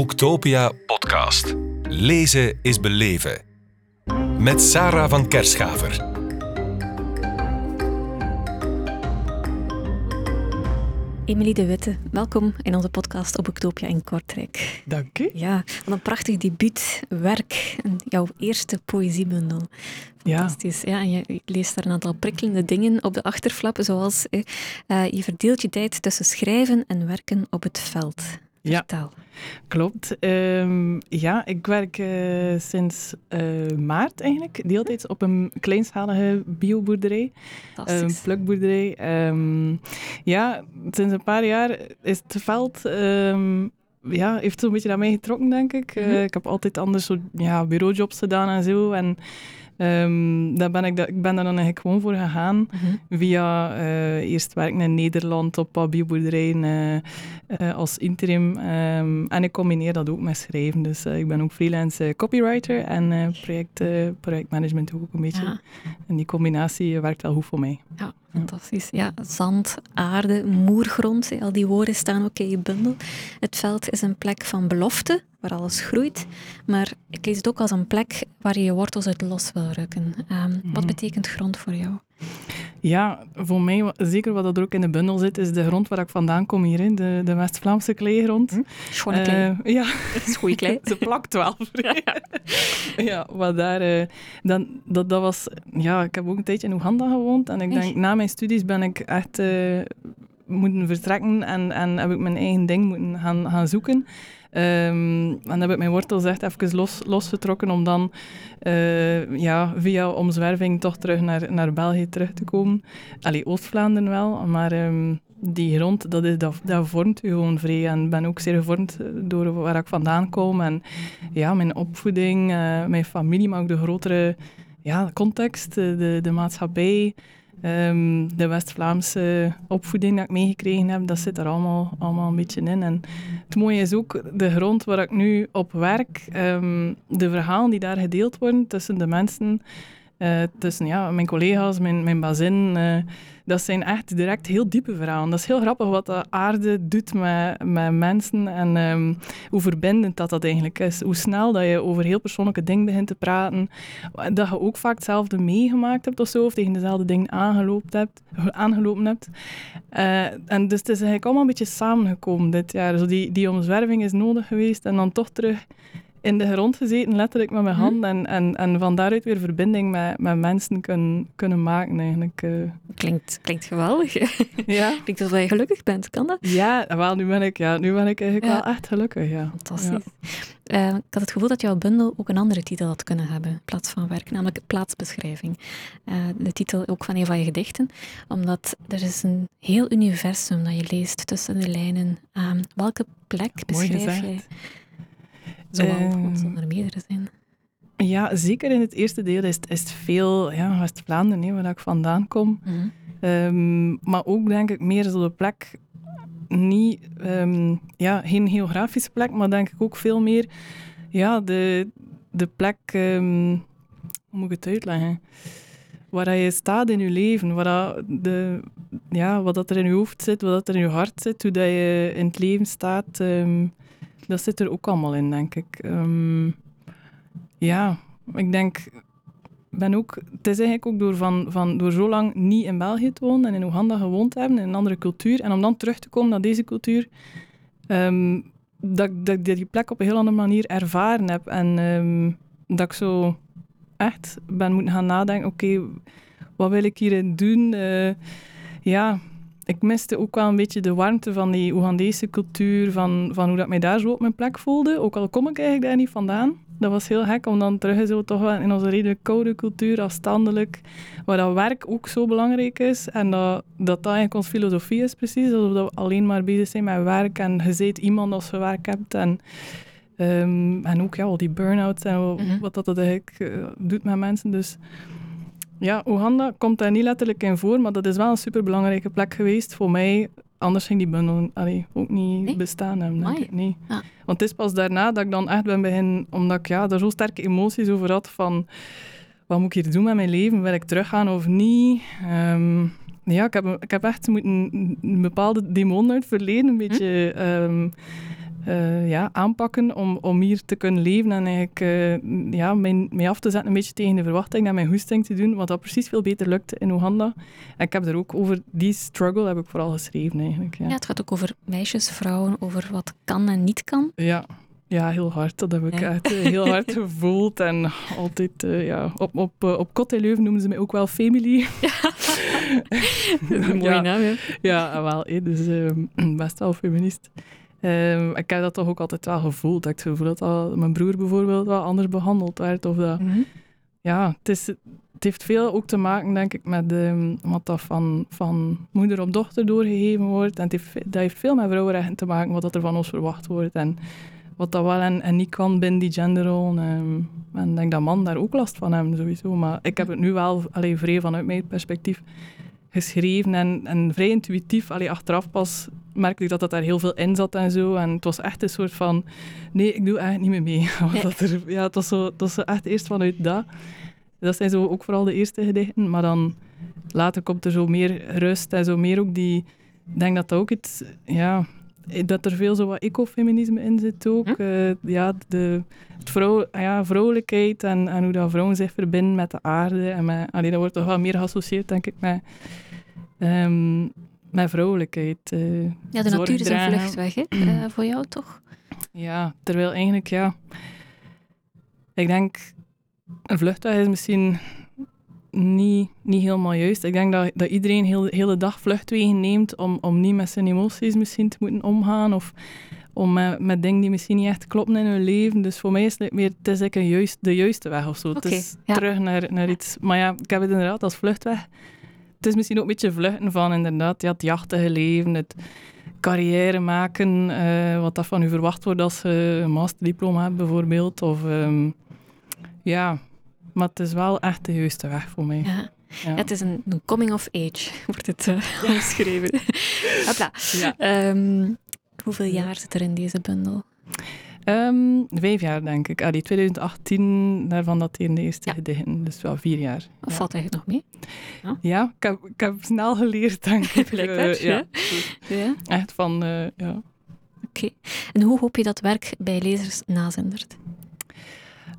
Boektopia podcast. Lezen is beleven. Met Sarah van Kerschaver. Emilie de Witte, welkom in onze podcast op Boektopia in Kortrijk. Dank u. Ja, wat een prachtig debuutwerk. Jouw eerste poëziebundel. Fantastisch. Ja. ja, en je leest daar een aantal prikkelende dingen op de achterflap, zoals eh, eh, je verdeelt je tijd tussen schrijven en werken op het veld. Ja, klopt. Um, ja, ik werk uh, sinds uh, maart eigenlijk deeltijds op een kleinschalige bioboerderij. Een plukboerderij. Um, ja, sinds een paar jaar is het veld... Um, ja, heeft zo'n beetje naar mij getrokken, denk ik. Mm -hmm. uh, ik heb altijd anders zo, ja, bureaujobs gedaan en zo. En Um, daar ben ik, ik ben daar dan eigenlijk gewoon voor gegaan. Mm -hmm. Via uh, eerst werken in Nederland op bioboerderijen uh, uh, als interim. Um, en ik combineer dat ook met schrijven. Dus ik ben ook freelance copywriter en project, projectmanagement ook een beetje. Ja. En die combinatie werkt wel goed voor mij. Ja, fantastisch. Ja, zand, aarde, moergrond, al die woorden staan ook in je bundel. Het veld is een plek van belofte, waar alles groeit. Maar ik lees het ook als een plek waar je je wortels uit los wil rukken. Um, mm -hmm. Wat betekent grond voor jou? Ja, voor mij, zeker wat er ook in de bundel zit, is de grond waar ik vandaan kom hier, de, de West-Vlaamse kleigrond. Hm? Schone klei. Uh, ja. Dat is goede klei. Ze plakt wel. ja, maar daar, uh, dan, dat, dat was... Ja, ik heb ook een tijdje in Oeganda gewoond en ik denk, na mijn studies ben ik echt uh, moeten vertrekken en, en heb ik mijn eigen ding moeten gaan, gaan zoeken. Um, en heb ik mijn wortels echt even los, losgetrokken om dan uh, ja, via omzwerving toch terug naar, naar België terug te komen. Allee, Oost-Vlaanderen wel, maar um, die grond, dat, is, dat, dat vormt u gewoon vrij. En ik ben ook zeer gevormd door waar ik vandaan kom. En ja, mijn opvoeding, uh, mijn familie, maar ook de grotere ja, context, de, de maatschappij. Um, de West-Vlaamse opvoeding dat ik meegekregen heb, dat zit er allemaal, allemaal een beetje in. En het mooie is ook de grond waar ik nu op werk, um, de verhalen die daar gedeeld worden tussen de mensen, uh, tussen ja, mijn collega's, mijn, mijn bazin, uh, dat zijn echt direct heel diepe verhalen. Dat is heel grappig wat de aarde doet met, met mensen en um, hoe verbindend dat dat eigenlijk is. Hoe snel dat je over heel persoonlijke dingen begint te praten. Dat je ook vaak hetzelfde meegemaakt hebt of zo, of tegen dezelfde dingen aangelopen hebt. Aangelopen hebt. Uh, en dus het is eigenlijk allemaal een beetje samengekomen dit jaar. Zo die, die omzwerving is nodig geweest en dan toch terug in de grond gezeten, letterlijk met mijn Mhm. handen. En, en, en van daaruit weer verbinding met, met mensen kunnen, kunnen maken, eigenlijk. Uh. Klinkt, klinkt geweldig. Ja. klinkt alsof je gelukkig bent, kan dat? Ja, wel, nu ben ik, ja, nu ben ik eigenlijk Ja. wel echt gelukkig, ja. Fantastisch. Eh, ik had het gevoel dat jouw bundel ook een andere titel had kunnen hebben, in plaats van werk, namelijk plaatsbeschrijving. Eh, de titel ook van een van je gedichten, omdat er is een heel universum dat je leest tussen de lijnen. Ehm, welke plek Mooi beschrijf gezegd. Jij? Zoal, Ehm, want zullen er meerdere zijn. Ja, zeker in het eerste deel is, het- is het veel ja, West-Vlaanderen, waar ik vandaan kom. Mhm. Ehm, maar ook denk ik meer zo de plek, niet, ehm, ja, geen geografische plek, maar denk ik ook veel meer ja, de, de plek, hoe moet ik het uitleggen? Waar je staat in je leven, waar dat de, ja, wat dat er in je hoofd zit, wat dat er in je hart zit, hoe dat je in het leven staat, dat zit er ook allemaal in, denk ik. Ehm, ja, ik denk ben ook, het is eigenlijk ook door, van, van, door zo lang niet in België te wonen en in Oeganda gewoond te hebben, in een andere cultuur, en om dan terug te komen naar deze cultuur, ehm, dat, dat ik die plek op een heel andere manier ervaren heb. En ehm, dat ik zo echt ben moeten gaan nadenken, oké, wat wil ik hierin doen? Eh, ja, ik miste ook wel een beetje de warmte van die Oegandese cultuur, van, van hoe dat mij daar zo op mijn plek voelde. Ook al kom ik eigenlijk daar niet vandaan. Dat was heel gek om dan terug zo toch wel in onze redelijk koude cultuur, afstandelijk, waar dat werk ook zo belangrijk is. En dat dat, dat eigenlijk onze filosofie is precies, alsof we alleen maar bezig zijn met werk en je ziet iemand als je werk hebt. En, ehm, en ook ja, al die burn-outs en wat, Mhm. wat dat eigenlijk eh, doet met mensen. Dus ja, Oeganda komt daar niet letterlijk in voor, maar dat is wel een superbelangrijke plek geweest voor mij. Anders ging die bundel allee, ook niet Nee? bestaan hebben, denk ik. Nee. Ja. Want het is pas daarna dat ik dan echt ben beginnen, omdat ik ja, daar zo sterke emoties over had van wat moet ik hier doen met mijn leven? Wil ik teruggaan of niet? Ehm, ja, ik heb, ik heb echt moeten een bepaalde demon uit het verleden een beetje ehm, eh, ja, aanpakken om, om hier te kunnen leven en eigenlijk uh, ja, mij, mij af te zetten een beetje tegen de verwachting en mijn hoesting te doen, wat dat precies veel beter lukt in Oeganda. En ik heb er ook over die struggle heb ik vooral geschreven eigenlijk. Ja, ja het gaat ook over meisjes, vrouwen, over wat kan en niet kan. Ja, ja, heel hard. Dat heb ik echt heel hard gevoeld. En altijd, uh, ja, op, op, op Kot Leuven noemen ze mij ook wel Family. Ja. een mooie ja. naam, hè? Ja, wel. Hé, dus uh, best wel feminist. Um, ik heb dat toch ook altijd wel gevoeld. Dat ik het gevoel dat al, mijn broer bijvoorbeeld wel anders behandeld werd. Of dat, mm -hmm. Ja, het, is, het heeft veel ook te maken, denk ik, met um, wat dat van, van moeder op dochter doorgegeven wordt. En het heeft, dat heeft veel met vrouwenrechten te maken, wat dat er van ons verwacht wordt. En wat dat wel en, en niet kan binnen die genderrol. Um, en ik denk dat man daar ook last van hebben, sowieso. Maar ik heb het nu wel allee, vrij vanuit mijn perspectief geschreven en, en vrij intuïtief. Allee, achteraf pas merkte ik dat dat daar heel veel in zat en zo. En het was echt een soort van... Nee, ik doe eigenlijk niet meer mee. Nee. Dat er, ja, het was, zo, het was zo echt eerst vanuit dat. Dat zijn zo ook vooral de eerste gedichten. Maar dan later komt er zo meer rust en zo meer ook die... Ik denk dat dat ook iets... Ja, dat er veel zo wat ecofeminisme in zit ook. Hm? Uh, ja, de het vrouw, ja, vrouwelijkheid en, en hoe dat vrouwen zich verbinden met de aarde. En met, allee, dat wordt toch wel meer geassocieerd, denk ik, met, um, met vrouwelijkheid. Uh, ja, de natuur is een vluchtweg, hè? Uh, voor jou toch? Ja, terwijl eigenlijk, ja... Ik denk, een vluchtweg is misschien niet, niet helemaal juist. Ik denk dat, dat iedereen heel, de hele dag vluchtwegen neemt om, om niet met zijn emoties misschien te moeten omgaan of om met, met dingen die misschien niet echt kloppen in hun leven. Dus voor mij is het meer, het is een juist, de juiste weg of zo. Okay, het is ja. terug naar, naar iets... Maar ja, ik heb het inderdaad als vluchtweg. Het is misschien ook een beetje vluchten van inderdaad ja, het jachtige leven, het carrière maken, uh, wat dat van u verwacht wordt als je een masterdiploma hebt bijvoorbeeld. Of um, ja, maar het is wel echt de juiste weg voor mij. Ja. Ja. het is een, coming of age, wordt het uh, ja. omschreven. Hopla. Um, hoeveel jaar zit er in deze bundel? Um, vijf jaar, denk ik. Ah, die 2018, daarvan dat in de eerste ja. gedichten. Dus wel vier jaar. Of valt eigenlijk nog mee? Ja, ja ik, heb, ik heb snel geleerd, denk ik. Uh, ja. ja. Echt van, uh, ja. Oké. Okay. En hoe hoop je dat werk bij lezers nazendert?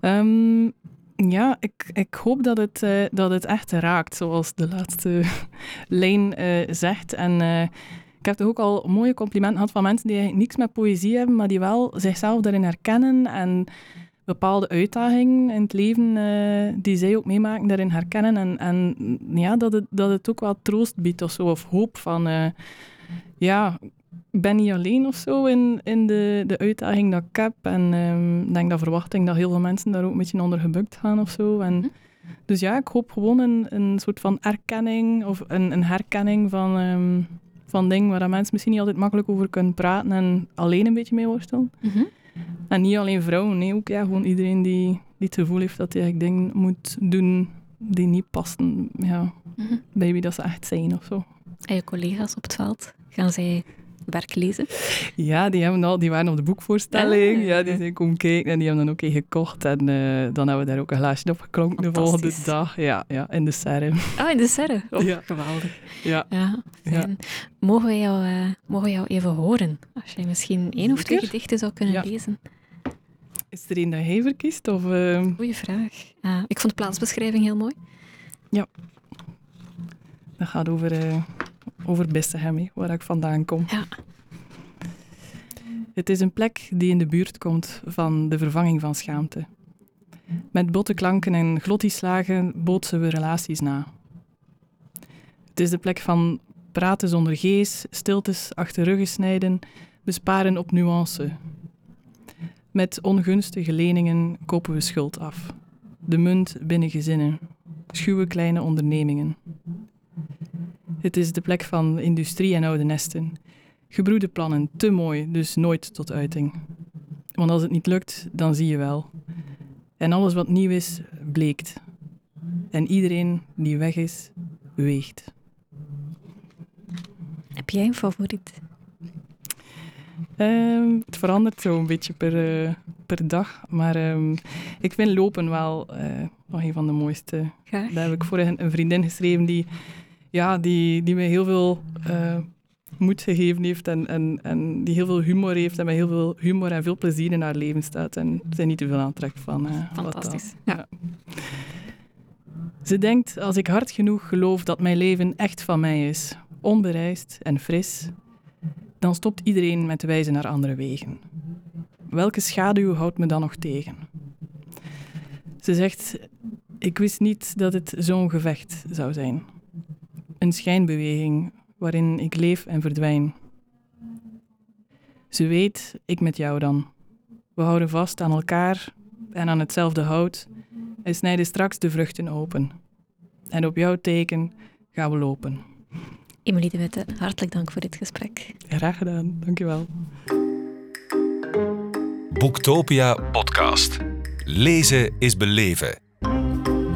Um, ja, ik, ik hoop dat het, uh, dat het echt raakt, zoals de laatste lijn zegt. En ik heb toch ook al mooie complimenten gehad van mensen die niks met poëzie hebben, maar die wel zichzelf daarin herkennen en bepaalde uitdagingen in het leven die zij ook meemaken, daarin herkennen. En, en ja, dat het, dat het ook wel troost biedt of zo, of hoop van... ja, ik ben niet alleen of zo in, in de, de uitdaging dat ik heb. En um, ik denk dat verwachting dat heel veel mensen daar ook een beetje onder gebukt gaan of zo. En, hm. Dus ja, ik hoop gewoon een, een soort van erkenning of een, een herkenning van, um, van dingen waar mensen misschien niet altijd makkelijk over kunnen praten en alleen een beetje mee worstelen. Mm -hmm. En niet alleen vrouwen, nee, ook ja, gewoon iedereen die, die het gevoel heeft dat hij dingen moet doen die niet passen ja, mm -hmm. bij wie dat ze echt zijn of zo. En je collega's op het veld, gaan zij werk lezen? Ja, die, hebben al, die waren op de boekvoorstelling. Ah, ja, die zijn komen kijken en die hebben dan ook een gekocht. En uh, dan hebben we daar ook een glaasje op geklonken de volgende dag. Ja, ja, in de serre. Ah, in de serre? Oh, ja. geweldig. Ja. ja. Mogen, we jou, uh, mogen we jou even horen? Als jij misschien één of twee gedichten zou kunnen lezen. Is er een dat hij verkiest? Of, uh... Goeie vraag. Ik vond de plaatsbeschrijving heel mooi. Ja. Dat gaat over over Bessehem, waar ik vandaan kom. Ja. Het is een plek die in de buurt komt van de vervanging van schaamte. Met botte klanken en glottislagen bootsen we relaties na. Het is de plek van praten zonder gees, stiltes achter ruggen snijden, besparen op nuance. Met ongunstige leningen kopen we schuld af. De munt binnen gezinnen, schuwe kleine ondernemingen. Het is de plek van industrie en oude nesten. Gebroede plannen, te mooi, dus nooit tot uiting. Want als het niet lukt, dan zie je wel. En alles wat nieuw is, bleekt. En iedereen die weg is, weegt. Heb jij een favoriet? Um, het verandert zo een beetje per, uh, per dag. Maar um, ik vind lopen wel uh, nog een van de mooiste. Graag. Daar heb ik voor een, een vriendin geschreven die ja, die, die mij heel veel uh, moed gegeven heeft en, en, en die heel veel humor heeft en met heel veel humor en veel plezier in haar leven staat. En er niet te veel aantrekt van. Uh, Fantastisch. ja. Ze denkt, als ik hard genoeg geloof dat mijn leven echt van mij is, onbereisd en fris, dan stopt iedereen met wijzen naar andere wegen. Welke schaduw houdt me dan nog tegen? Ze zegt, ik wist niet dat het zo'n gevecht zou zijn. Een schijnbeweging waarin ik leef en verdwijn. Ze weet, ik met jou dan. We houden vast aan elkaar en aan hetzelfde hout en snijden straks de vruchten open. En op jouw teken gaan we lopen. Emilie de Witte, hartelijk dank voor dit gesprek. Graag gedaan, dankjewel. Boektopia podcast. Lezen is beleven.